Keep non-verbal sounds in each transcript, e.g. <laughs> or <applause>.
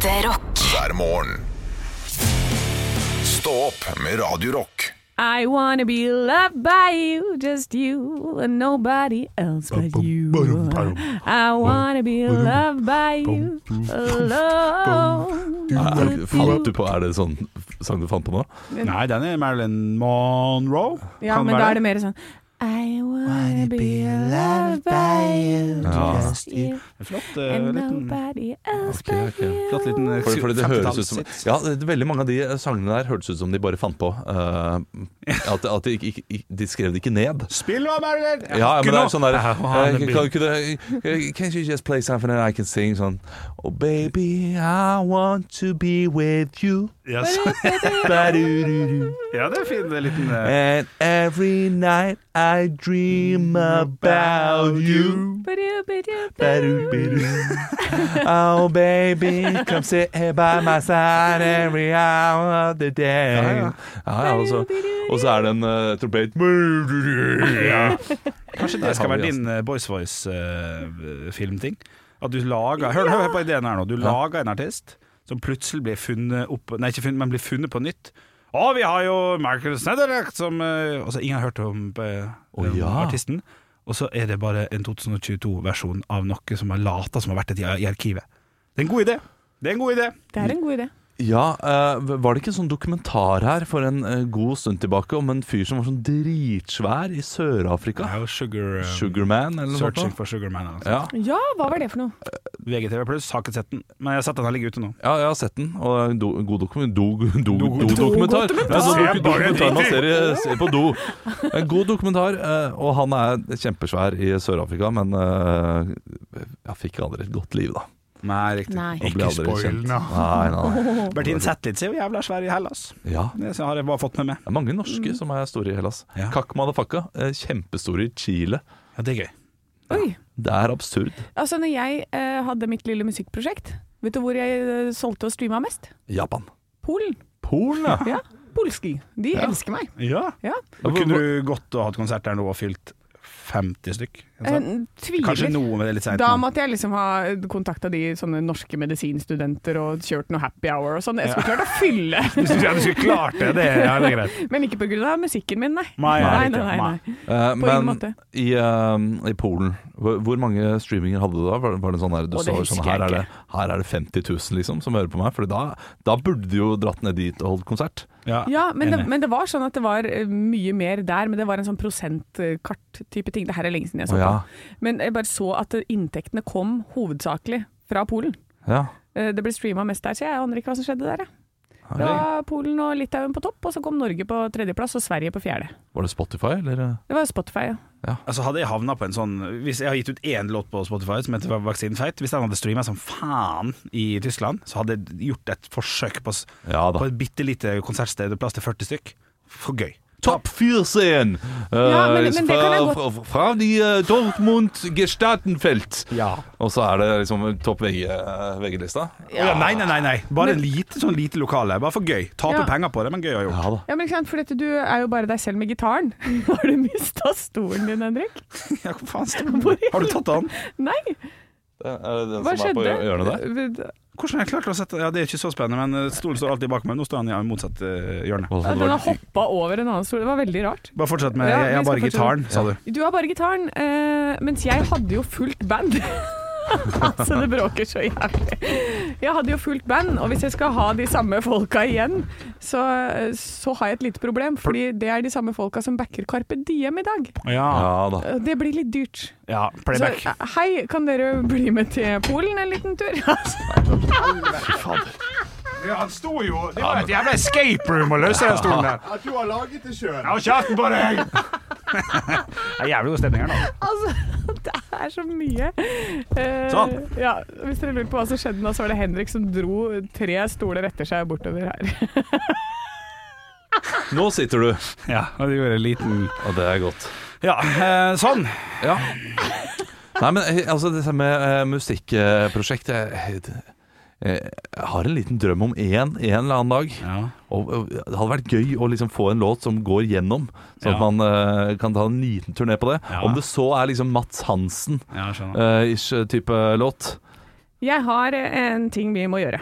Ekte rock. hver morgen. Stå opp med Radio Rock. I wanna be loved by you, just you and nobody else but you. I wanna be loved by you alone. Er, fant du på, er det sånn sang du fant på nå? Nei, den er Marilyn Monroe. Ja, Kan men da er det mer sånn I wanna be loved by you, just you Flott uh, and nobody else okay, but you. Flott liten uh, Fordi, fordi det høres ut som Ja, det, veldig mange av de sangene der hørtes ut som de bare fant på. Uh, at at de, ikke, ikke, de skrev det ikke ned. Spill nå, Marilyn! Ja, men det er sånn der eh, kunne, Can't you just play something that I can sing? Sånn Oh baby, I want to be with you. Ja, <laughs> ja, det er fin det er liten uh... And every night I dream about you. Oh baby, come sit here by my side every hour of the day. Ja, ja. Ja, og, så, og så er det en uh, trompet. <laughs> ja. Kanskje det skal være din uh, Boys Voice-filmting? At du lager Hør, hør på ideen her nå. Du lager en artist som plutselig blir funnet opp Nei, ikke funnet, men blir funnet på nytt. Å, vi har jo Michael Snedderek som Og ingen har hørt om, Å, om ja. artisten. Og så er det bare en 2022-versjon av noe som har lata som har vært et i, i arkivet. Det er en god idé. Det er en god idé. Det er en god idé. Ja, eh, var det ikke en sånn dokumentar her for en eh, god stund tilbake om en fyr som var sånn dritsvær i Sør-Afrika? Jo Sugar, eh, Sugarman, eller noe Searching sånt? for Sugar Man. Altså. Ja. Ja, hva var det for noe? VGTV pluss, har ikke sett den. Men jeg har sett den her ligge ute nå. ja, jeg har sett den, og do, god dokumentar do, do, do, Do- dokumentar. dokumentar. Ja, Se dokumentar man ser, ser på do. En god dokumentar, og han er kjempesvær i Sør-Afrika, men jeg fikk aldri et godt liv, da. Nei, riktig. Nei. Ikke spoil nå. Nei, nei, nei. <laughs> Bertine Zetlitz er jo jævla svær i Hellas. Ja. Det har jeg bare fått med meg. Det er mange norske som er store i Hellas. Ja. Kakk Madafakka, kjempestore i Chile. Ja, det er gøy. Oi. Det er absurd. Altså, når jeg eh, hadde mitt lille musikkprosjekt, vet du hvor jeg eh, solgte og streama mest? Japan. Polen. Polen, ja. Ja. Polski. De elsker meg. Ja. Ja. Kunne du gått og hatt konsert der nå og fylt 50 stykk? Eh, tviler. Kanskje noe med det litt seint. Da måtte jeg liksom ha kontakta de sånne norske medisinstudenter og kjørt noe happy hour og sånn. Jeg skulle klart å fylle, Hvis <laughs> du hadde skulle klart det, det, ja, det er greit. <laughs> men ikke pga. musikken min, nei. Nei, nei, nei, nei, nei, Uh, På men, ingen men måte. i, uh, i Polen, hvor, mange streaminger hadde du da? Var, var det sånn der du det så sånn, her er, det, her er det 50 000 liksom som hører på meg? For da, da burde du jo dratt ned dit og holdt konsert. Ja, Ja, men det, men det var sånn at det var eh, mye mer der, men det var en sånn prosentkart-type ting. Det her er lenge siden jeg så oh, ja. på. Men jeg bare så at inntektene kom hovedsakelig fra Polen. Ja. Eh, Det ble streama mest der, så jeg aner ikke hva som skjedde der. jeg. Det var Polen og Litauen på topp, og så kom Norge på tredjeplass og Sverige på fjerde. Var det Spotify, eller? Det var Spotify, ja. Altså Hadde jeg havna på en sånn Hvis jeg har gitt ut én låt på Spotify som heter Vaksinen feit Hvis den hadde streama som faen i Tyskland, så hadde jeg gjort et forsøk på, Ja på et bitte lite konsertsted plass til 40 stykk. For gøy. Topp 14! Ja, men- men kan jeg fra, fra, fra de uh, Dortmund Gestatenfeld. Ja. Og så er det liksom topp VG, eh, VG-lista. Ja. Nei, nei, nei, nei. Bare en lite, sånn lite lokale. Bare for gøy. Tape Ja. penger på det, men gøy å gjøre. Ja. Ja, men ikke sant, for dette, Du er jo bare deg selv med gitaren. <laughs> Har du mista stolen din, Henrik? <laughs> Ja, hva faen stemmer Har du tatt den? Nei, Det er den hva som er på skjedde? hjørnet der. Hvordan har jeg klart å sette Ja, Det er ikke så spennende, men eh, stolen står alltid bak meg. Nå står han i motsatt eh, hjørne. Ja, Den har hoppa over en annen stol. Det var veldig rart. Bare fortsett med Jeg har bare gitaren, sa du. Du har bare gitaren, eh, mens jeg hadde jo fullt band. <laughs> <laughs> altså, det bråker så jævlig. Jeg hadde jo fullt band, og hvis jeg skal ha de samme folka igjen, så, så har jeg et lite problem. Fordi det er de samme folka som backer Carpe Diem i dag. Ja. Ja da. Eh, Det blir litt dyrt. ja playback. Så hei, kan dere bli med til Polen en liten tur? <laughs> Ja, han sto jo Det var et jævla escape room å løse den stolen der. <laughs> At du har laget det sjøl. Ja, kjeften på deg! <laughs> Det er jævlig god stemning her nå. altså, <laughs> det er så mye. Uh, Sånn. Ja, hvis dere lurer på hva som skjedde nå, så var det Henrik som dro tre stoler etter seg bortover her. Nå sitter du, Ja, og det gjorde en liten og det er godt. Ja, uh, sånn. Ja. Nei, men eh, altså, dette med musikkprosjektet... musikkprosjekt jeg, jeg har en liten drøm om én en, eller annen dag. Ja. Og, og Det hadde vært gøy å liksom få en låt som går gjennom, sånn Ja. at man uh, kan ta en liten turné på det. Ja. Om det så er liksom Mats Hansen Ja, skjønner. eh, type låt. Jeg har en ting vi må gjøre.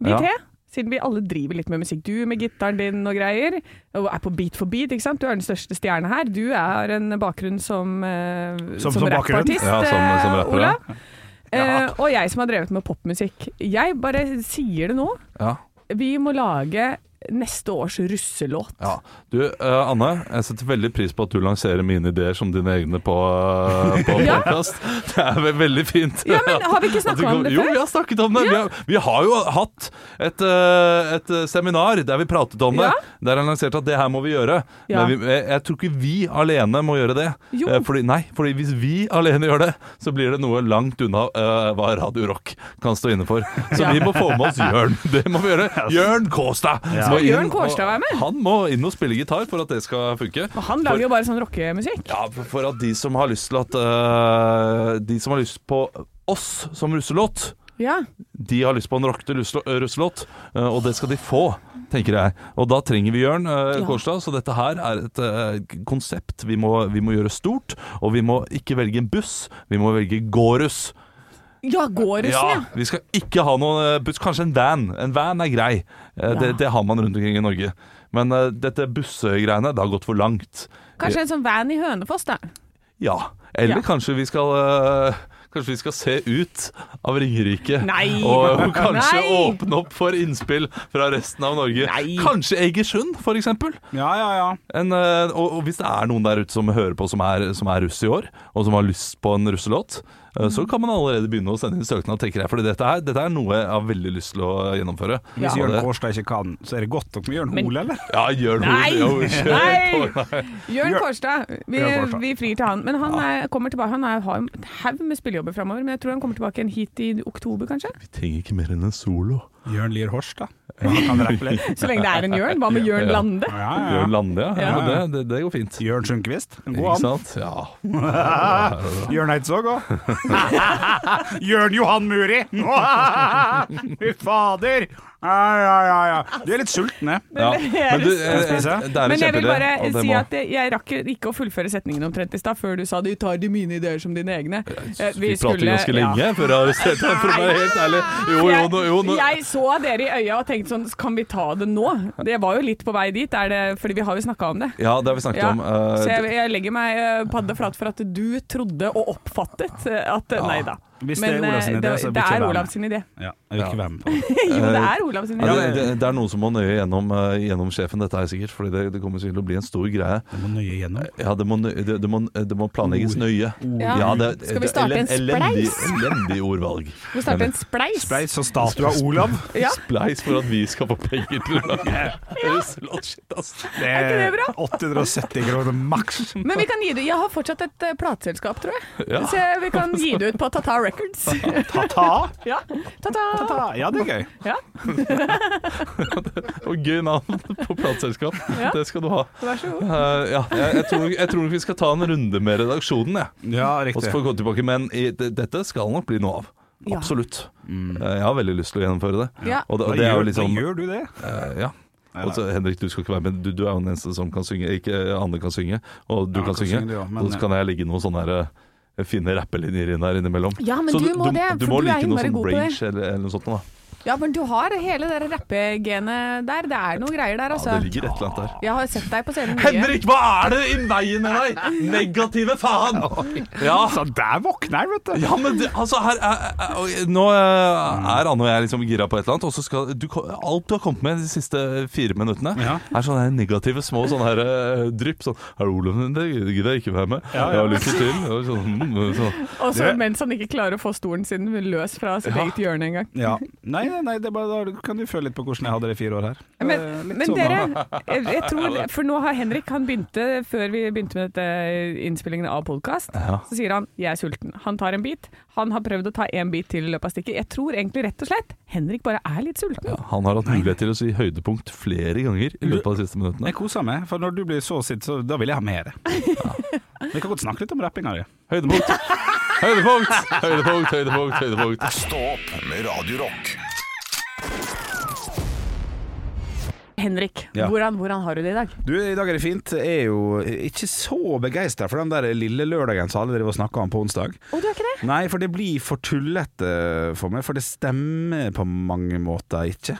vi Ja. tre. Siden vi alle driver litt med musikk. Du med gitaren din og greier, og er på beat for beat. ikke sant? Du er den største stjerne her. Du har en bakgrunn som, uh, Som- som, som rappartist, Ja, som- som eh, rapper, ja. Eh, og jeg som har drevet med popmusikk. Jeg bare sier det nå. Ja. Vi må lage neste års russelåt. Ja. Du, uh, Anne, jeg setter veldig pris på at du lanserer mine ideer som dine egne på, uh, på <laughs> Ja. podcast. Det er vel veldig fint. Ja, men har vi ikke snakket om det før? Jo, vi har snakket om det. Vi, har, vi har jo hatt et, uh, et seminar der vi pratet om det. Ja. Der jeg lanserte at det her må vi gjøre. Ja. Men vi, jeg, jeg tror ikke vi alene må gjøre det. Jo. Eh, Fordi, nei, fordi hvis vi alene gjør det, så blir det noe langt unna hva Radio Rock kan stå inne for. Så Ja. vi må få med oss Jørn. Det må vi gjøre. <laughs> Jørn Kåstad! Ja. Må inn, Jørn Kårstad være med? Han må inn og spille gitar for at det skal funke. Og han lager jo bare sånn rockemusikk. Ja, for- for at de som har lyst til at uh, De som har lyst på oss som russelåt Ja. de har lyst på en rockete russelåt, eh, og det skal de få, tenker jeg. Og da trenger vi Jørn eh, Ja. Kårstad, så dette her er et eh, konsept vi må, vi må gjøre stort. Og vi må ikke velge en buss, vi må velge gåruss. Ja, gårussen, ja. Vi skal ikke ha noen eh, buss, kanskje en van. En van er grei. Eh, Det, Ja. det har man rundt omkring i Norge. Men uh, dette bussegreiene, det har gått for langt. Kanskje en sånn van i Hønefoss, da. Ja. Eller Ja. kanskje vi skal uh, Kanskje vi skal se ut av Ringerike Nei. og, kanskje Nei. åpne opp for innspill fra resten av Norge. Nei. Kanskje Egersund, for eksempel. Ja, ja, ja. En, og, og hvis det er noen der ute som hører på som er, som er russ i år, og som har lyst på en russelåt, så kan man allerede begynne å sende inn søknad, tenker jeg. For dette, her- dette er noe jeg har veldig lyst til å gjennomføre. Hvis Ja. Jørn Kårstad ikke kan, så er det godt nok med Jørn Hoel, eller? Ja, Jørn noe. Nei! Jo, kjør Nei! på. Jørn Jørn- Kårstad. Vi, vi frir til han. Men han er, kommer tilbake. Han er, har en haug med spillejobber framover. Men jeg tror han kommer tilbake igjen hit i oktober, kanskje. Vi trenger ikke mer enn en solo. Jørn Lier Horst, Ja, han kan rappe litt. <laughs> Så lenge det er en Jørn. Hva med Jørn Lande? Ja, ja, Jørn. Lande, ja. ja. Ja. Det, det, det går fint. Jørn Sundquist. God an. sant? Ja. <laughs> Jørn Eidsvåg òg. <laughs> Jørn Johan Muri. Fy fader. Ja, ja, ja, ja. Du er litt sulten, jeg. ja. Men du, eh, det er Men jeg vil bare det si at jeg- rakk ikke å fullføre setningen omtrent i stad, før du sa du tar de mine ideer som dine egne. Eh, Vi prater ganske ja. lenge før jeg har arrestert deg, for å være helt ærlig. Jo, jo, jeg, nå- jo, jeg så dere i øya og tenkte sånn Kan vi ta det nå? Det var jo litt på vei dit, er det, fordi vi har jo snakka om det. Ja, det har vi snakket Ja, om. eh, så jeg, jeg legger meg padde paddeflat for at du trodde og oppfattet eh, at Nei da. Hvis det er Men Olav eh, idé, det, så vil det ikke jeg er være Olav med. sin idé. Ja, jeg vil ikke være med på det. <laughs> <laughs> jo, det er Olavs idé. ja, det, det, det er noen som må nøye gjennom, eh, gjennom sjefen, dette her sikkert. Fordi det, det kommer sikkert til å bli en stor greie. Det må nøye gjennom? Ja, det må, det, det må, det må planlegges Ord. nøye. Ja. det, Skal vi starte en spleis? elendig ordvalg. Skal <laughs> vi starte en spleis? Spleis og statue av Olav. Ja. Spleis for at vi skal få penger til å lage russelåt. Ass. Det Er ikke det bra? 870 kroner maks. Men vi kan gi det Jeg har fortsatt et uh, plateselskap, tror jeg. Ja. Så vi kan gi det ut på Tata Records. <laughs> Ta-ta. ja. Ta-ta. Ta-ta. Ja, det er gøy. Ja, <laughs> Og gøy navn på plateselskap. Ja. Det skal du ha. vær så god. Uh, ja, jeg, jeg, tror, jeg tror vi skal ta en runde med redaksjonen, jeg. Ja, Og så riktig. får vi gå tilbake, men i, dette skal nok bli noe av. Ja. Absolutt. Uh, Jeg har veldig lyst til å gjennomføre det. Ja. Og det, og det er jo gjør, liksom gjør du det? Uh, Ja. Og så, Henrik, du skal ikke være med. Du, du er jo den eneste som kan synge. Ikke Anne kan synge, og du Ja, kan kan synge. synge du, ja, men- og så kan jeg ligge noe sånn her, eh, fine rappelinjer inn der innimellom. Ja, men så du må det, du for må du er like noe sånn god på det. rage eller, eller noe sånt. Da. Ja, men du har hele det rappegenet der. Det er noe greier der, Ja, altså. det ligger et eller annet der. Jeg har sett deg på scenen mye. Henrik, hva er det i veien med deg?! Negative faen! <laughs> Ja, Så der våkner jeg, vet du. ja men det, altså her er, er, er, Nå eh, er Anne og jeg liksom gira på et eller annet, og så skal du, Alt du har kommet med de siste fire minuttene, Ja. er sånne negative små sånne her eh, drypp. Sånn 'Er det Olav det gidder jeg ikke være med.' Ja, Jeg har lykke til. Og så, mm, sånn. Så Også mens han ikke klarer å få stolen sin løs fra sitt Ja. eget hjørne engang. Ja. Nei, nei, det bare, da kan du føle litt på hvordan jeg hadde det i fire år her. Men, litt men sånn, dere, <laughs> jeg, tror, for nå har Henrik Han begynte, før vi begynte med dette innspillingen av podkast, Ja. så sier han 'jeg er sulten'. Han tar en bit. Han har prøvd å ta en bit til i løpet av stikket. Jeg tror egentlig rett og slett Henrik bare er litt sulten. Ja, han har hatt mulighet til å si høydepunkt flere ganger i løpet av de siste minuttene. Jeg koser meg, for når du blir så sint, så da vil jeg ha mer. <laughs> Vi kan godt snakke litt om rappinga di. <laughs> Høydepunkt! Høydepunkt! Høydepunkt, høydepunkt, høydepunkt. Stopp med Radio Rock. Henrik, Ja. hvordan, hvordan har du det i dag? Du, I dag er det fint. Jeg er jo ikke så begeistra for den der lille lørdagen som alle driver og snakker om på onsdag. Å, du er ikke det? Nei, for det blir for tullete for meg, for det stemmer på mange måter ikke.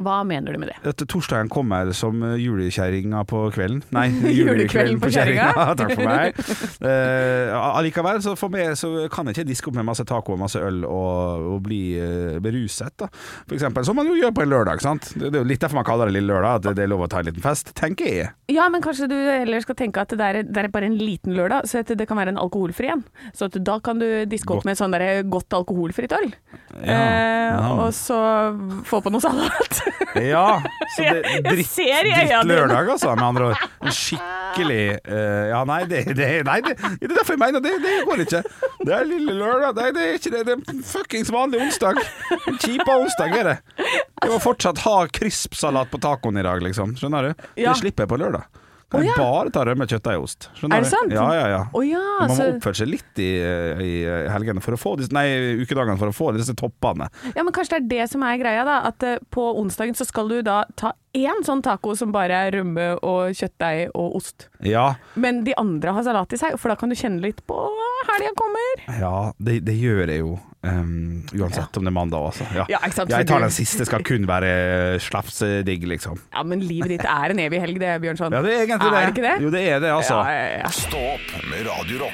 Hva mener du med det? At torsdagen kommer som julekjerringa på kvelden. Nei, <laughs> Julekvelden på kjerringa. <laughs> Takk for meg. Uh, allikevel, så for meg så kan jeg ikke diske opp med masse taco og masse øl og, og bli uh, beruset, da. For eksempel, som man jo gjør på en lørdag, sant. Det, det er jo litt derfor man kaller det lille lørdag, at det, det er lov å ta en liten fest, tenker jeg. Ja, men kanskje du heller skal tenke at det er, det er bare en liten lørdag, så det kan være en alkoholfri en. Så da kan du diske opp Godt. med sånn der godt alkoholfritt øl. Ja, ja. Uh, Og så få på noe salat. Ja, så det, <laughs> dritt, dine. drittlørdag, altså, med andre ord. En skikkelig uh, Ja, nei, det, det, nei det, det er derfor jeg mener det, det går ikke. Det er lille lørdag, nei, det er ikke det. Det er fuckings vanlig onsdag. En kjipa onsdag er det. Jeg må fortsatt ha krispsalat på tacoen i dag, liksom. Skjønner du? Det slipper jeg på lørdag. Kan jeg ja. bare ta rømme ost. Skjønner Er det sant? Ja, ja, ja. Oh, ja, Man må så, oppføre seg litt i, i helgene for å få disse, nei, ukedagene for å få disse toppene. ja, men kanskje det er det som er greia, da. At uh, på onsdagen så skal du da ta én sånn taco som bare er rømme og kjøttdeig og ost. Ja, Men de andre har salat i seg, for da kan du kjenne litt på helga kommer. Ja, det, det gjør jeg jo. Ehm, uansett om det er mandag, også. Ja. Ja, sant? Jeg tar den siste, skal kun være slafsedigg, liksom. <laughs> Ja, men livet ditt er en evig helg, det, Bjørnson. Ja, det er egentlig Er det. det ikke det? Jo, det er det, altså. Ja, ja, ja. Stå med Radio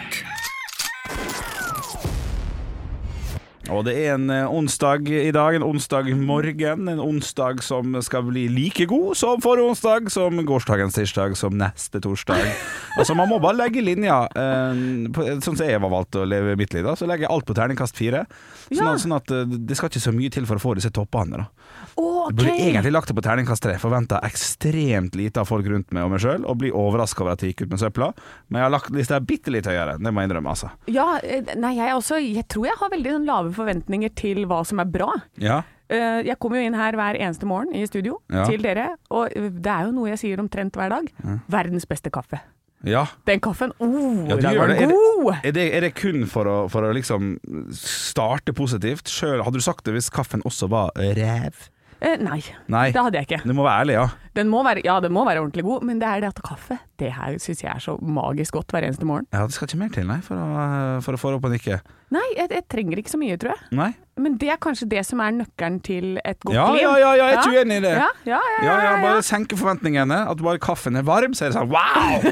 Og det er en eh, onsdag i dag, en onsdag morgen. En onsdag som skal bli like god som forrige onsdag, som gårsdagens tirsdag, som neste torsdag. <laughs> Altså Man må bare legge linja. eh, sånn som jeg var valgt å leve mitt liv, da, så legger jeg alt på terningkast fire. Sånn, at, sånn at eh, det skal ikke så mye til for å få disse toppene. da Ok. Jeg burde egentlig lagt det på terningkast tre. Forventa ekstremt lite av folk rundt meg og meg sjøl, og bli overraska over at jeg gikk ut med søpla. Men jeg har lagt lista bitte litt høyere. Det må jeg innrømme, altså. Ja, eh, nei, jeg også Jeg tror jeg har veldig sånn lave forventninger til hva som er bra. Ja. Eh, Jeg kommer jo inn her hver eneste morgen i studio Ja. til dere, og det er jo noe jeg sier omtrent hver dag. Verdens beste kaffe. ja. Den kaffen, oh, Ja, den var det. Er det- god! Er det, er det kun for å, for å liksom starte positivt? Selv, hadde du sagt det hvis kaffen også var ræv? Eh, nei, Nei. det hadde jeg ikke. Du må være ærlig, ja. Den må være, ja, den må være ordentlig god, men det er det at kaffe, det her syns jeg er så magisk godt hver eneste morgen. Ja, Det skal ikke mer til, nei, for å, for å få det opp og nikke. Nei, jeg, jeg trenger ikke så mye, tror jeg. Nei? Men det er kanskje det som er nøkkelen til et godt Ja, liv. ja, ja, ja, jeg er ikke uenig i det. Ja, ja, ja, Ja, ja, ja, bare senke forventningene. At bare kaffen er varm, så er det sånn Wow!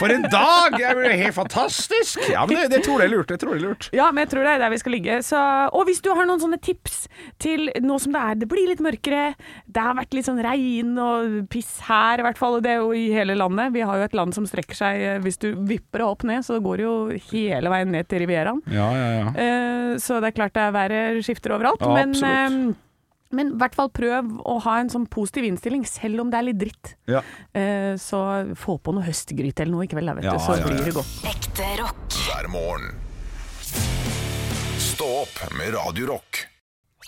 For en dag! Det blir helt fantastisk! Ja, men det, det tror jeg er lurt. Det tror jeg er lurt. Ja, men jeg tror det er der vi skal ligge. Så, og hvis du har noen sånne tips til nå som det er Det blir litt mørkere, det har vært litt sånn regn og piss her i hvert fall, og det er jo i hele landet. Vi har jo et land som strekker seg eh, Hvis du vipper det opp ned, så går det jo hele veien ned til Rivieraen. Ja, ja, ja. Eh, så det er klart det er været skifter overalt. Ja, men absolutt. eh, men i hvert fall prøv å ha en sånn positiv innstilling, selv om det er litt dritt. ja. Eh, så få på noe høstgryte eller noe i kveld, da, vet Ja, du, så ja, ja. blir det godt. Ekte rock. hver morgen. Stå opp med Radio Rock.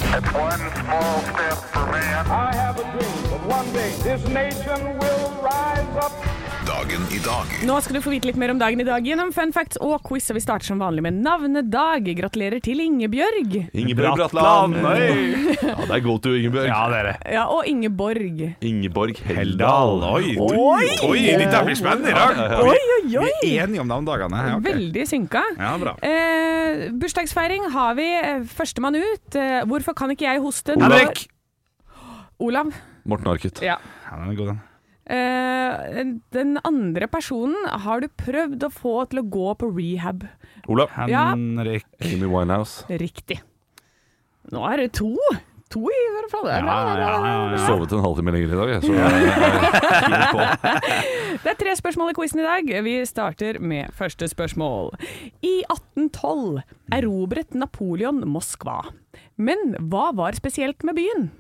One small step for man. I have a dream that one day this nation will rise up. Dagen i dag Nå skal du få vite litt mer om dagen i dag gjennom fun facts og quiz, og vi starter som vanlig med navnedag. Gratulerer til Ingebjørg. Ingebjørg Bratland, Bratland. Ja, det er go to Ingebjørg. Ja, det er det. Ja, og Ingeborg. Ingeborg Heldal. Heldal. Oi, Oi! oi, litt spennende i dag. Oi, oi, oi. Vi er enige om navndagene. Ja, okay. Veldig synka. Ja, bra. Eh, bursdagsfeiring har vi. eh, Førstemann ut. Eh, hvorfor kan ikke jeg hoste? Henrik! Olav. Morten Arket. Ja. Ja, den er god, den. Eh, den andre personen har du prøvd å få til å gå på rehab. Ola. Ja. Henrik. Amy Winehouse. Riktig. Nå er det to. To i hvert fall. Ja, ja, ja, ja. Sovet en halvtime lenger i dag, jeg, så jeg er. <laughs> Det er tre spørsmål i quizen i dag. Vi starter med første spørsmål. I 1812 erobret Napoleon Moskva. Men hva var spesielt med byen?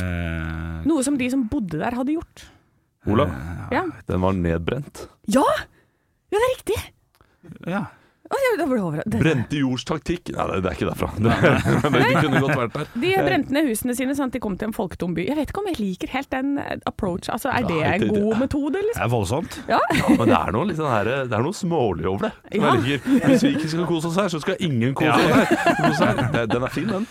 Eh, Noe som de som bodde der hadde gjort. Olav. Ja, Den var nedbrent. ja, ja det er riktig! ja. Det. Det- Brente jords taktikk. Nei, det, det er ikke derfra. <laughs> Det, de kunne godt vært der. De brente ned husene sine sånn at de kom til en folketom by. Jeg vet ikke om jeg liker helt den eh, approach. Altså, er det en det- det- god metode, Det liksom? er voldsomt. Ja. Ja, men det er noe, litt sånn her, det er noe smålig over det. Som Ja. jeg liker. Hvis vi ikke skal kose oss her, så skal ingen kose Ja. her. Det- Den er fin, den.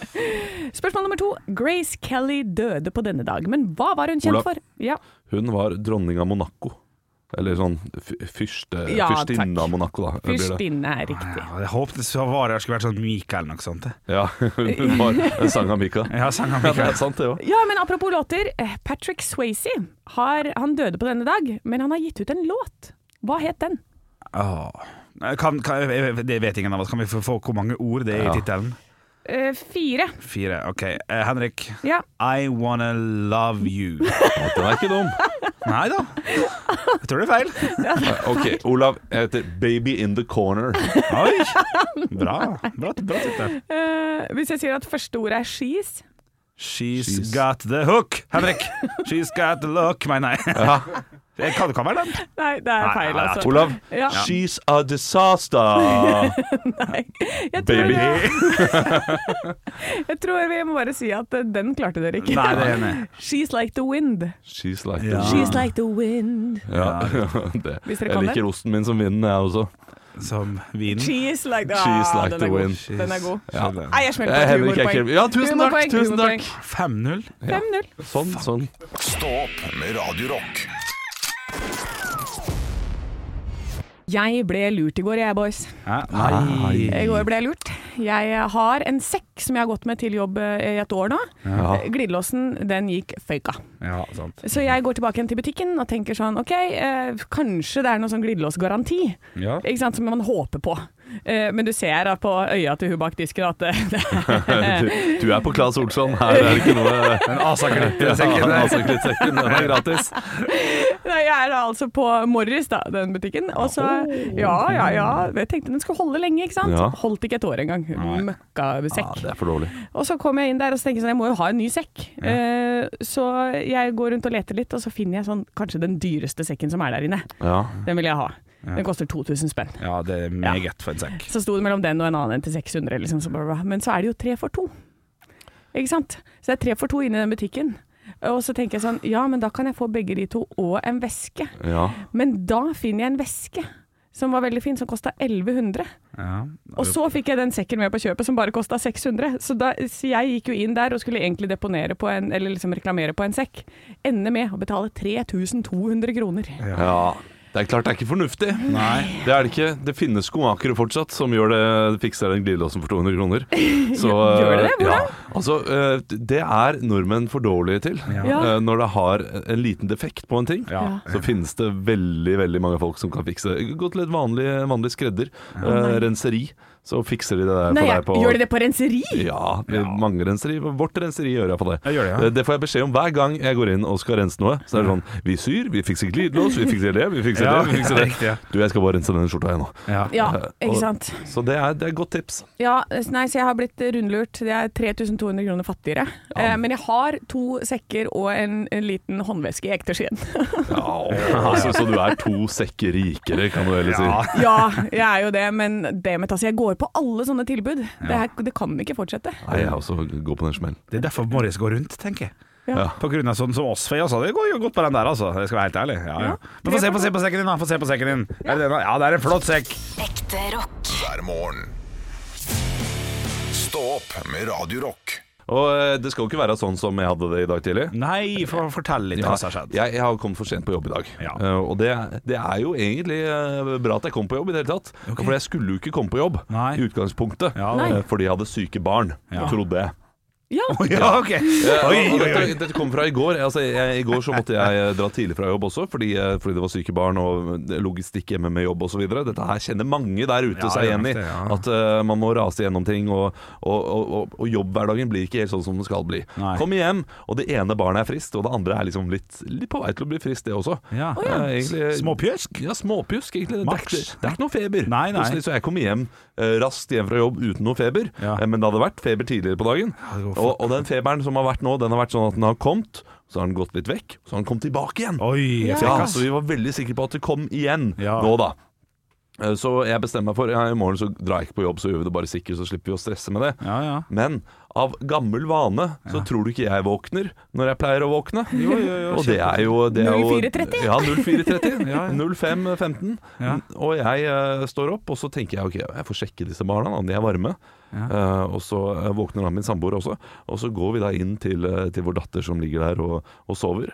Spørsmål nummer to. Grace Kelly døde på denne dag, men hva var hun kjent Olav. for? Ja. Hun var dronning av Monaco. Eller sånn fyrste, Ja, fyrstinne av Monaco, da. Fyrstinne er riktig. Ja, jeg håpet så var det skulle vært sånn Mika eller noe sånt. Ja, <laughs> hun var en sang av Mika. Ja, sang av <laughs> Ja, det er sant, det òg. Ja, men apropos låter. eh, Patrick Swayze har, han døde på denne dag, men han har gitt ut en låt. Hva het den? Oh. Kan, kan, jeg- det vet ingen av oss. Kan vi få få hvor mange ord det er Ja. i tittelen? Eh, fire. Fire. OK. Uh, Henrik. Ja. I wanna love you. <laughs> Den er ikke dum. Nei da. Jeg tror det er feil. Ok, Olav. Jeg heter Baby in the Corner. Oi! Bra. Bra, bra tittel. Uh, hvis jeg sier at første ordet er she's She's, She's- got the hook. Henrik. She's got the look, mener jeg. Det kan, det kan være den. <laughs> Nei, det er feil, nei, altså. Olav. Ja. She's a disaster. <laughs> Nei. Jeg tror, Baby. <laughs> jeg tror vi må bare si at eh, den klarte dere ikke. Nei, det er enig. She's like the wind. She's like Ja. the She's like the wind. Ja, det. Hvis dere Jeg liker osten min som vinden, jeg også. Som vin. She's like the, She's ah, like den er god. wind. Den er god. Ja. Nei, jeg smelter Eh, på humorpoeng. Ja, tusen takk! Tusen takk. 5-0. 5-0. Sånn, sånn. Stå opp med Radio Rock. Jeg ble lurt i går, jeg, boys. Ja, Nei. I går ble jeg lurt. Jeg har en sekk som jeg har gått med til jobb eh, i et år nå. Ja. Glidelåsen, den gikk føyka. Ja, sant. Så jeg går tilbake igjen til butikken og tenker sånn OK, eh, kanskje det er noe sånn glidelåsgaranti. Ja. Ikke sant, som man håper på. Eh, men du ser da på øya til hun bak disken at det, <laughs> Du, du er på Claes Olsson. Her er det ikke noe <laughs> En Asaklittsekken, <laughs> den er gratis. Nei, jeg er da altså på Morris, da, den butikken. Og så Ja, ja, ja. Jeg tenkte den skulle holde lenge, ikke sant. Holdt ikke et år engang. Ja, Møkkasekk. dårlig. Og så kom jeg inn der og så tenkte jeg sånn, jeg må jo ha en ny sekk. Ja. så jeg går rundt og leter litt, og så finner jeg sånn kanskje den dyreste sekken som er der inne. Ja. Den vil jeg ha. Ja. Den koster 2000 spenn. Ja, det er meget for en sekk. Så sto det mellom den og en annen til 600, liksom. Så bla, bla. Men så er det jo tre for to. Ikke sant? Så det er tre for to inne i den butikken. Og så tenker jeg sånn, ja, men da kan jeg få begge de to og en veske. ja. Men da finner jeg en veske som var veldig fin, som kosta 1100. Ja. Og så fikk jeg den sekken med på kjøpet som bare kosta 600. Så, da, så jeg gikk jo inn der og skulle egentlig deponere på en, eller liksom reklamere på en sekk. Ender med å betale 3200 kroner. ja. Det er klart det er ikke fornuftig. Nei. Det er det ikke. Det finnes skomakere fortsatt som gjør det, fikser den glidelåsen for 200 kroner. <laughs> Så, Gjør det det? Hvordan? Ja, altså, eh, det er nordmenn for dårlige til. Ja. Eh, Når det har en liten defekt på en ting, Ja. så finnes det veldig veldig mange folk som kan fikse det. Gå til et vanlig, vanlig skredder, eh, renseri, så fikser de det der Nei, for deg på gjør de det på renseri? Ja, mange renseri. Vårt renseri gjør iallfall det. Jeg gjør det, ja. Eh, Det får jeg beskjed om hver gang jeg går inn og skal rense noe. Så er det sånn Vi syr, vi fikser glidelås, vi fikser det, vi fikser Ja, det, vi fikser det. riktig, ja. Du, jeg skal bare rense denne skjorta, jeg nå. Ja. Ja, Eh, ikke og- sant. Så det er, det er et godt tips. Ja, nei, så jeg har blitt rundlurt. Det er 3200 kroner fattigere. Eh, men jeg har to sekker og en, en liten håndveske i ekte skien. Ja, altså, så du er to sekker rikere, kan du heller si. Ja. ja, jeg er jo det, men det med, altså, jeg går på alle sånne tilbud. Det, her, det kan ikke fortsette. Nei, jeg også går på den smellen. Det er derfor Morris går rundt, tenker jeg. Ja. På grunn av sånn som oss, for altså, det går jo godt på den der, altså. Jeg skal være helt ærlig. Ja, ja. Men få se, få se på sekken din, da. Få se på sekken din. Er det? Ja, det er en flott sekk. Ekte rock. hver morgen. Stå opp med Radio Rock. Og eh, det skal jo ikke være sånn som jeg hadde det i dag tidlig. Nei, for, fortell litt hva som har skjedd. jeg, jeg har kommet for sent på jobb i dag. Ja. Uh, og det, det er jo egentlig eh, bra at jeg kom på jobb i det hele tatt. For jeg skulle jo ikke komme på jobb Nei. i utgangspunktet. Ja, fordi jeg hadde syke barn, Ja. trodde jeg. Ja, <laughs> Ja, ok. oi, Oi, oi, dette, dette kom fra i går. Altså, jeg, I går så måtte jeg eh, dra tidlig fra jobb også, fordi, eh, fordi det var syke barn og logistikk hjemme med jobb osv. Dette her kjenner mange der ute Ja, seg det igjen i. det. At uh, man må rase gjennom ting, og, og, og, og, jobbhverdagen blir ikke helt sånn som den skal bli. Nei. Kom hjem, og det ene barnet er friskt, og det andre er liksom litt, litt på vei til å bli friskt, det også. Ja. Uh, egentlig- Småpjusk? Ja, småpjusk, egentlig. Det er, ikke, det er ikke noe feber. Nei, nei. Plutselig så jeg kommer hjem eh, raskt hjem fra jobb uten noe feber, Ja. eh, men det hadde vært feber tidligere på dagen. og, og den feberen som har vært nå, den har vært sånn at den har kommet, så har den gått litt vekk, så har den kommet tilbake igjen. Oi, Ja, så vi var veldig sikre på at det kom igjen Ja. nå, da. Eh, Så jeg bestemmer meg for ja, i morgen så drar jeg ikke på jobb, så gjør vi det bare sikkert, så slipper vi å stresse med det. Ja, ja. Men av gammel vane så tror du ikke jeg våkner når jeg pleier å våkne. Jo, jo, jo, og det er jo, det er jo 04.30? Ja, 04.30. <laughs> Ja, ja. 05.15. Ja. Og jeg uh, står opp, og så tenker jeg ok, jeg får sjekke disse barna, om de er varme. Uh, og så eh, våkner han min samboer også. Og så går vi da inn til, til vår datter som ligger der og, og sover.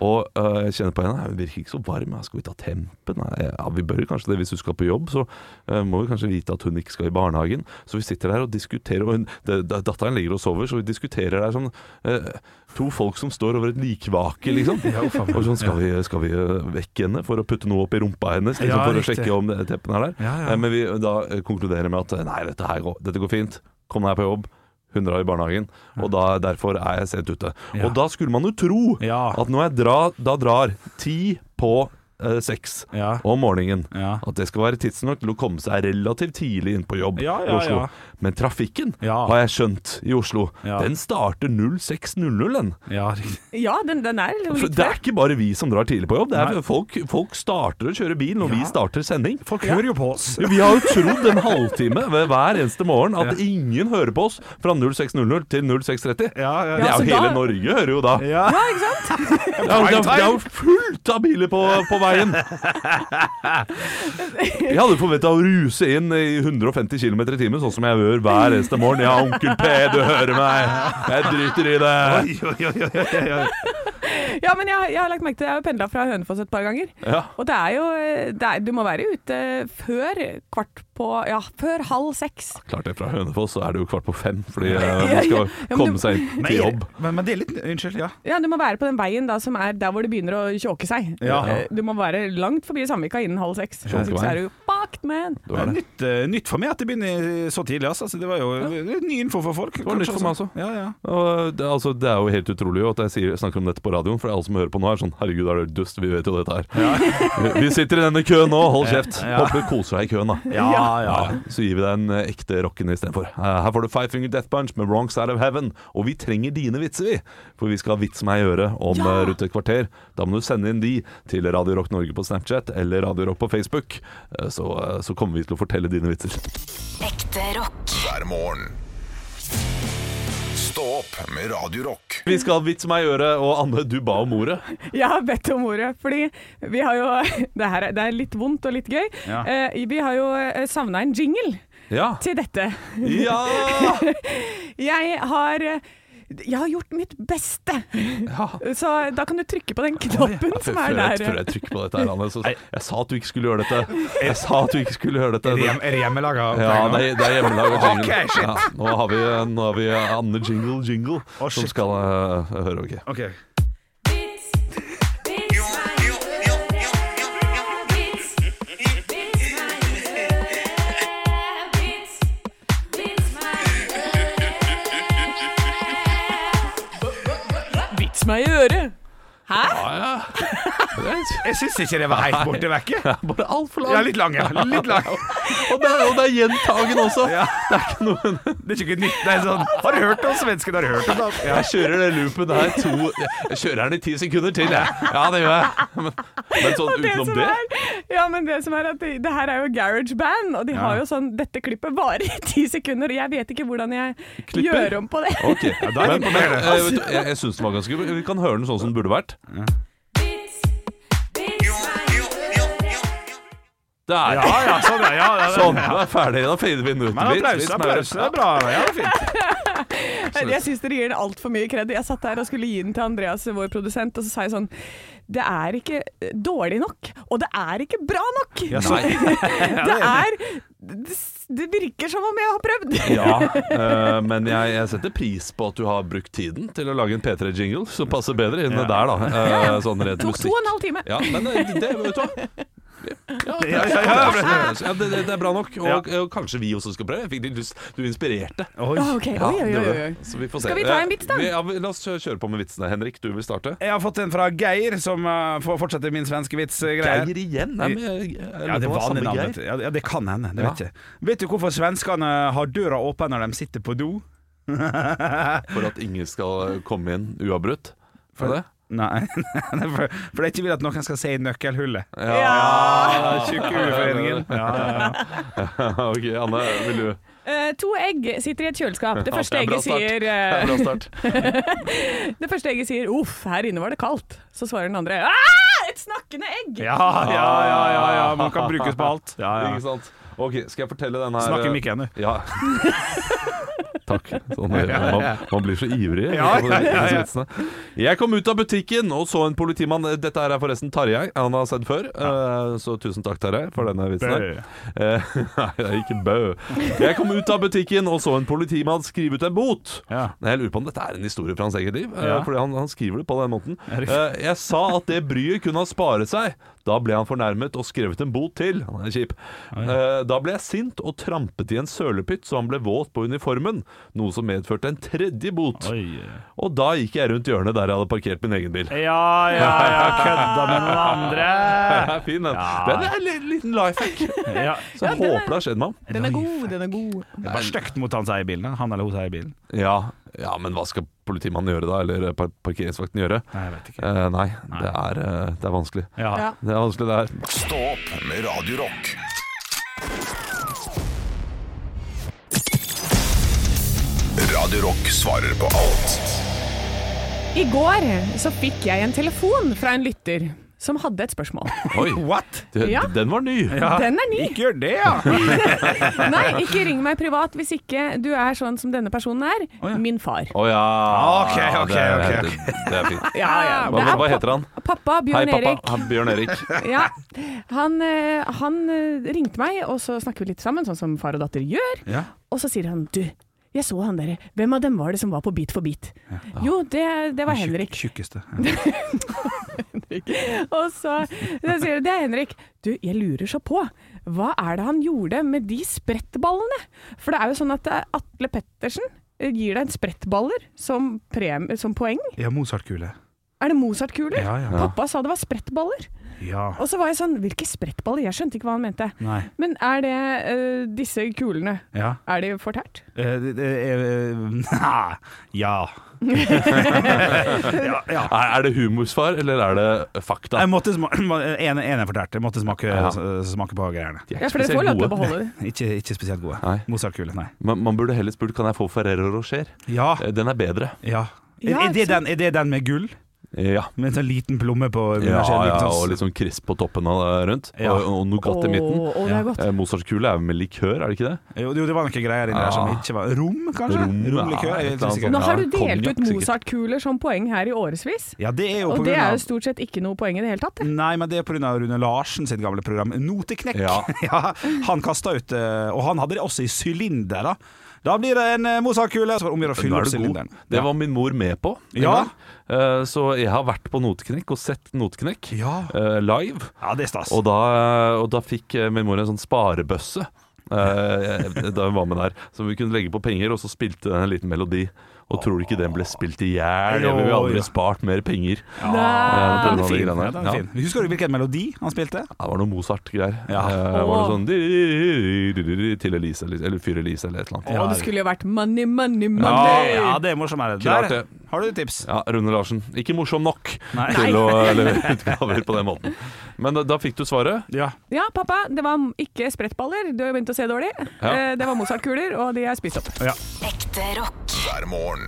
Og eh, jeg kjenner på henne Hun virker ikke så varm. Skal vi ta tempen? Nei, ja, vi bør kanskje det hvis du skal på jobb. Så uh, må vi kanskje vite at hun ikke skal i barnehagen. Så vi sitter der og diskuterer. Og hun, datteren ligger og sover, så vi diskuterer der som uh, to folk som står over et likvake, liksom. <laughs> og sånn, skal vi, skal vi eh, vekke henne for å putte noe opp i rumpa hennes? Liksom, Ja, for å sjekke om det- teppen er der? Ja, ja. Eh, Men vi da eh, konkluderer med at eh, nei, dette, her går, dette går fint. Kom deg på jobb. Hun drar i barnehagen, og da, derfor er jeg sent ute. Ja. Og da skulle man jo tro Ja. at når jeg drar, da drar ti på eh, seks Ja. om morgenen, at det skal være tidsnok til å komme seg relativt tidlig inn på jobb Ja, i Oslo. Men trafikken, Ja. har jeg skjønt, i Oslo, Ja. den starter 06.00, den. Ja. Ja, den, den er litt før. det er ikke bare vi som drar tidlig på jobb. Det er folk, folk starter å kjøre bil når vi starter sending. Folk hører jo på oss. Jo, Vi har jo trodd en halvtime ved hver eneste morgen at ingen hører på oss fra 06.00 til 06.30. Ja, ja, Det er Ja, jo hele da- Norge hører jo da. Ja. Ja, ikke sant? Det er, jo- det er jo fullt av biler på, på veien! <laughs> Jeg hadde forventa å ruse inn i 150 km i timen, sånn som jeg gjør hver eneste morgen. Ja, onkel P, du hører meg! Jeg driter i det! Oi, oi, oi, oi, oi. Ja, men jeg, jeg har lagt merke til Jeg har pendla fra Hønefoss et par ganger. Ja. Og det er jo det er, Du må være ute før kvart på Ja, før halv seks. Klart det, fra Hønefoss så er det jo kvart på fem, fordi eh, <laughs> Ja, man ja. skal Ja, komme du- seg inn til jobb. men, men det er litt Unnskyld, ja. Ja, Du må være på den veien da som er der hvor det begynner å tjåke seg. Ja. Eh, Du må være langt forbi Samvika innen halv seks. Så er du fucked, man. Det var det. Nytt, uh, nytt for meg at det begynner så tidlig. Altså. Altså, det var jo er ny info for folk. Det var nytt for meg også. Ja, ja. Og det, altså, det er jo helt utrolig at jeg sier, snakker om dette på radioen, for alle som hører på nå, er sånn Herregud, er du dust? Vi vet jo dette her. <laughs> Vi sitter i denne køen nå, hold kjeft. Ja. Håper du koser deg i køen, da. Ja, ja. Ja, så gir vi deg en eh, ekte rockende istedenfor. Uh, her får du Five Finger Death Punch med Wrong Side of Heaven. Og vi trenger dine vitser, vi. For vi skal ha Vits meg i øret om Ja. eh, rundt et kvarter. Da må du sende inn de til Radio Rock Norge på Snapchat eller Radio Rock på Facebook. Eh, så, eh, så kommer vi til å fortelle dine vitser. Ekte rock. hver morgen. Med Radio Rock. Vi skal Vits meg i øret, og Anne, du ba om ordet. <laughs> Jeg har bedt om ordet, fordi vi har jo <laughs> Det, her, er- det er litt vondt og litt gøy. Ja. Eh, vi har jo savna en jingle Ja! til dette. Ja! <laughs> Jeg har jeg har gjort mitt beste. ja. Så da kan du trykke på den knappen som er der. før jeg trykker på dette her, Anne, så jeg sa at du ikke skulle gjøre dette. Jeg sa at du ikke skulle gjøre dette. Er det, hjem, er det hjemmelaga? Ja, det er, det er hjemmelaga jingle. Ok, shit. Ja, nå, har vi, nå har vi Anne Jingle Jingle oh, som skal uh, høre. ok Ok. Vits Jeg syns ikke det var helt borte vekke. det er bare altfor Ja, litt lang, <laughs> ja. Litt lang. Og det er, og det er gjentagen også. Ja. Det er ikke noe Det er ikke nytt. Det er sånn Har du hørt om svensken? Har du hørt om det? Ja. Jeg kjører den loopen her to Jeg kjører den i ti sekunder til, jeg. Ja, det gjør jeg. Men, men sånn det utenom det er, ja, men det som er at det, det her er jo garage band, og de har jo sånn Dette klippet varer i <laughs> ti sekunder, og jeg vet ikke hvordan jeg Klipper? gjør om på det. Ok, da er det men, men jeg, eh, jeg, jeg syns den var ganske Vi kan høre den sånn som den burde vært. Der! Ja, ja, sånn, ja. ja, ja, Sånn, ja. da er ferdig. Da fader vi den ut. Men applaus, applaus. Det er bra. Ja, det er fint. <laughs> Jeg syns dere gir den altfor mye kred. Jeg satt der og skulle gi den til Andreas, vår produsent, og så sa jeg sånn Det er ikke dårlig nok, og det er ikke bra nok. Ja, så, <laughs> det er det, det virker som om jeg har prøvd. Ja, <laughs> eh, men jeg, jeg setter pris på at du har brukt tiden til å lage en P3-jingle som passer bedre inn Ja. der, da. Eh, sånn rent Tok to og en halv time. Ja, men det, det, vet du hva. Ja, Ja, ja, ja. ja, det, det, det er bra nok. Og, og kanskje vi også skal prøve. Jeg fikk litt lyst. Du inspirerte. Oi. Ah, ok, oi, oi, oi, oi. Så vi får se. Skal vi ta en Eh, vits, da? Ja, vi- la oss kjøre på med vitsene. Henrik, du vil starte? Jeg har fått en fra Geir, som uh, får min svenske vits-greier. Geir igjen? Nei, men Ja, det var samme. Geir. Ja, det- ja, det kan hende. Det Ja. vet jeg. Vet du hvorfor svenskene har døra åpen når de sitter på do? For at ingen skal komme inn uavbrutt. For det? <laughs> Nei, for, for det er ikke vil at noen skal se i nøkkelhullet. Ja. Tjukke uforeningen. Ja, ja, ja. <laughs> ok, Anne, vil du uh, to egg sitter i et kjøleskap. Det <laughs> første egget sier Det er eh, Bra start. Det første egget sier 'uff, her inne var det kaldt'. Så svarer den andre 'ah, et snakkende egg'. Ja, ja, ja, ja, ja. Man kan brukes på alt. Ja, ja. Ikke sant? Ok, skal jeg fortelle den her Snakk i mikken, du. Ja. Takk. Sånn, man, man blir så ivrig. Ja. Jeg kom ut av butikken og så en politimann. Dette er forresten Tarjei. Han har sett før. Eh, Så tusen takk, Tarjei, for denne vitsen her. Eh, <laughs> Nei, det er ikke bø. Jeg kom ut av butikken og så en politimann skrive ut en bot. Jeg lurer på om dette er en historie fra hans eget liv. eh, Fordi han, han skriver det på den måten. Jeg sa at det bryet kunne ha sparet seg. Da ble han fornærmet og skrevet en bot til. Han er kjip. Da ble jeg sint og trampet i en sølepytt så han ble våt på uniformen. Noe som medførte en tredje bot. Oi. Og da gikk jeg rundt hjørnet der jeg hadde parkert min egen bil. Ja, ja, ja. Kødda med noen andre. <laughs> fin, den. Ja. Den er en liten life hack. Ja. Så jeg håper det har skjedd med ham. Den er god, den er god. Det er bare stygt mot hans eier bilen. Han eller hun eier bilen. Ja, ja, men hva skal politimannen gjøre da? Eller par parkeringsvakten gjøre? Nei, jeg vet ikke. Eh, nei, Det, er, eh, det er vanskelig. Ja. Ja. Det er vanskelig, det her. Stå opp med Radio Radio Rock svarer på alt I går så fikk jeg en telefon fra en lytter som hadde et spørsmål. Oi, <laughs> What? Den, Ja. den var ny. Den er ny. Ikke gjør det, ja! <laughs> Nei, ikke ring meg privat hvis ikke du er sånn som denne personen er. Oh, ja. Min far. Å ja. Ok, ok, ok, Det, det er fint. <laughs> Ja, ja. Hva, er hva heter han? Pappa Hei, Bjørn pappa. Erik. Han, Bjørn Erik. Ja, han, eh, han eh, ringte meg, og så snakker vi litt sammen, sånn som far og datter gjør. Ja. Og så sier han du, jeg så han derre Hvem av dem var det som var på Bit for bit? Jo, det, det var Henrik. Tjukkeste. <laughs> Og så, så sier du det er Henrik. Du, jeg lurer så på. Hva er det han gjorde med de sprettballene? For det er jo sånn at eh, Atle Pettersen eh, gir deg en sprettballer som, som poeng. Ja, Mozart-kule. Er det Mozart-kuler? Ja, ja. Pappa sa det var sprettballer. Ja. Og så var jeg sånn, hvilke sprettballer? Jeg skjønte ikke hva han mente. Nei. Men er det uh, disse kulene, Ja. er de fortært? Uh, uh, det er- <laughs> Ja. <laughs> ja, ja. Er, er det humorsvar, eller er det fakta? Jeg måtte En, en er. Jeg måtte smake, Ja. smake på greiene. Er Ja, for dere får lov til å beholde det. <laughs> Ikke, ikke spesielt gode. Nei. Mozart-kule, nei. Man, man burde heller spurt kan jeg få Ferrero Rocher. Ja. Den er bedre. ja. Ja, er, det den, er det den med gull? Ja. Med en sånn liten plomme på Ja, universell ja, og litt sånn krisp på toppen av det rundt. Ja. Og, og Nougat i midten. Oh, er. Eh, Mozartkule er med likør, er det ikke det? Jo, jo, det var noen greier inni der som ikke var Rom, kanskje? Rom, ja, Romlikør? Eller. Nå har du delt ut Mozartkuler som poeng her i årevis. Ja, det er jo på Og det grunn er jo stort sett ikke noe poeng i det hele tatt. det. Nei, men det er pga. Rune Larsen sitt gamle program Noteknekk. Ja. <laughs> Ja, han kasta ut eh, Og han hadde det også i sylinder, da. Blir det en eh, Mozart-kule, så om å fylle opp sylinderen. Det var min mor med på. Ja. Eh, Så jeg har vært på Noteknekk og sett Noteknekk Ja. eh, live. Ja, det er stas. Og da, og da fikk min mor en sånn sparebøsse <laughs> da hun var med der. Så vi kunne legge på penger, og så spilte den en liten melodi. Og tror du ikke den ble spilt i hjel? Jeg ville aldri spart mer penger. ja, Ja, den den er fin. Ja, den er Ja. Husker du hvilken melodi han spilte? Det var noe Mozart-greier. Ja. Eh, var det sånn til Elise, eller, Fyr Elise, eller et eller annet. Å, det skulle jo vært money, money, money! ja, det er morsommere. Der det. har du et tips. Ja, Rune Larsen. Ikke morsom nok Nei. til å levere <laughs> utgaver på den måten. Men da, da fikk du svaret. Ja. Ja, pappa, det var ikke sprettballer. Du har begynt å se dårlig. Ja. Eh, Det var Mozart-kuler, og de er spist opp. Ekte rock. hver morgen.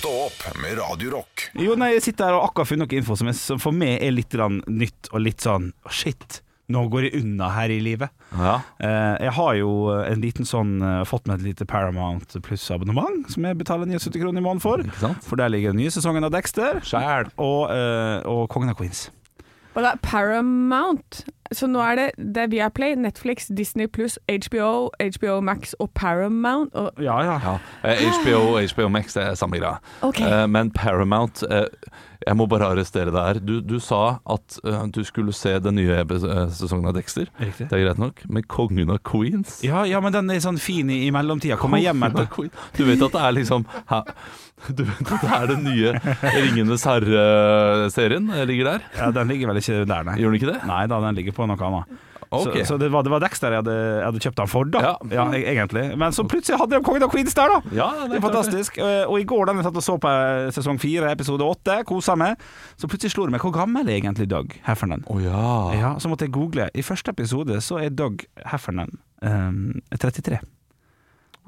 Stå opp med Radio Rock. Jo, nei, jeg sitter her og akkurat funnet noe info som, er, som for meg er litt nytt og litt sånn oh, Shit, nå går jeg unna her i livet. Ja. Eh, jeg har jo en liten sånn eh, fått meg et lite Paramount pluss-abonnement, som jeg betaler 79 kroner i måneden for. Ikke sant? For der ligger den nye sesongen av Dexter og, eh, og Kongen av Queens. Og det er Paramount. Så nå er det, det er Viaplay, Netflix, Disney pluss, HBO, HBO Max og Paramount. Og, Ja, ja. Ja. Eh, HBO og HBO Max det er samme greia. Ok. Eh, men Paramount eh, Jeg må bare arrestere deg her. Du, du sa at eh, du skulle se den nye eh, sesongen av Dexter. Riktig. Det er greit nok. Men Kongen av Queens Ja, ja, men den er sånn fin i, i mellomtida. Kommer hjem etter Du vet at det er liksom hæ? <laughs> Du vet at det er den nye Ringenes herre-serien eh, ligger der? Ja, Den ligger vel ikke der, nei. Gjør den ikke det? Nei da, den ligger på noe annet. Okay. Så, så det, var, det var Dexter jeg hadde, jeg hadde kjøpt den for, da. Ja. e- egentlig. Men så plutselig hadde de Kongen av Queens der, da! Ja, Det er fantastisk. Eh, Og i går da jeg satt og så på eh, sesong fire, episode åtte, kosa meg, så plutselig slo det meg hvor gammel er egentlig Doug Heffernan? Å ja. Ja, så måtte jeg google. I første episode så er Doug Heffernan um, 33.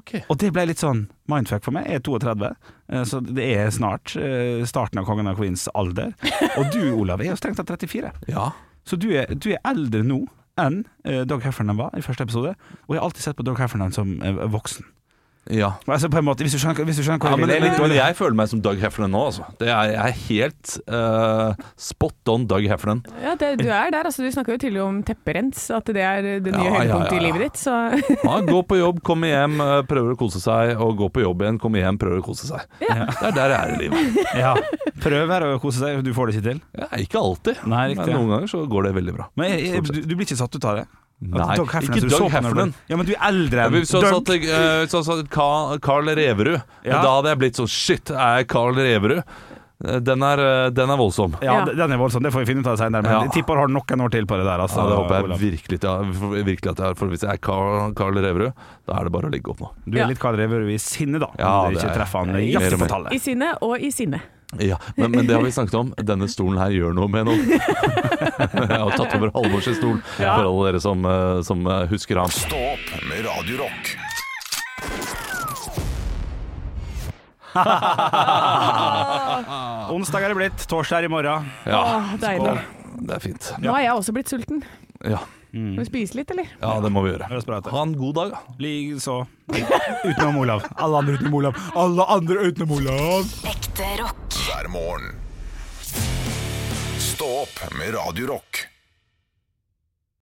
Ok. Og det ble litt sånn mindfuck for meg. Jeg er 32, eh, så det er snart eh, starten av Kongen av Queens alder. Og du, <laughs> Olav, er jo strengt tatt 34. Ja. Så du er, du er eldre nå enn eh, Doug Heffernan var i første episode. Og jeg har alltid sett på Doug Heffernan som voksen. Ja. Altså på en måte, Hvis du skjønner, hvis du skjønner hvor Ja, men, jeg er men, men jeg føler meg som Doug Heffernan nå. Altså. Det er, jeg er helt uh, spot on Doug Heffernan. Ja, det, du er der. Altså, du snakker jo tidligere om tepperens, at det er det nye Ja, ja, høydepunktet ja, i livet ditt. Så Ja, gå på jobb, komme hjem, eh, prøver å kose seg, og gå på jobb igjen, komme hjem, prøver å kose seg. Det er der jeg er i livet. Ja. Prøver å kose seg. du får det ikke til. Ja, ikke alltid, Nei, riktig. men noen ganger så går det veldig bra. Men jeg, jeg, du, du blir ikke satt ut av det? Nei, Doug Heffernan, ikke så du Doug Heffernan. Ja, men du er eldre enn Hvis du hadde satt, eh, hvis du hadde satt Ka- Carl Reverud, Ja. da hadde jeg blitt sånn Shit, er jeg Carl Reverud? Eh, Den er, eh, den er voldsom. Ja, Ja. den er voldsom, det får vi finne ut av senere. Men Ja. jeg tipper har noen år til på det der. Altså, Ja, det håper jeg Olav. virkelig, for- virkelig at jeg har. For hvis jeg er Carl, Carl Reverud, da er det bare å ligge opp nå. Du er Ja. litt Carl Reverud i sinne, da. Ja, du det ikke er- treffer han tallet. I sinne og i sinne. Ja, men, men det har vi snakket om. Denne stolen her gjør noe med noen. <laughs> jeg har tatt over Halvors stol, for alle dere som, eh, som eh, husker han. Stå opp med Radio Rock. <laughs> Onsdag er det blitt, torsdag er i morgen. Ja, Åh, deilig. det er fint. Nå er jeg også blitt sulten. Ja, Skal vi spise litt, eller? ja det må vi gjøre. Ha en god dag. da. Likeså. Utenom Olav. Alle andre utenom Olav. Alle andre utenom Olav. Ekte rock. hver morgen. Stå opp med Radio Rock.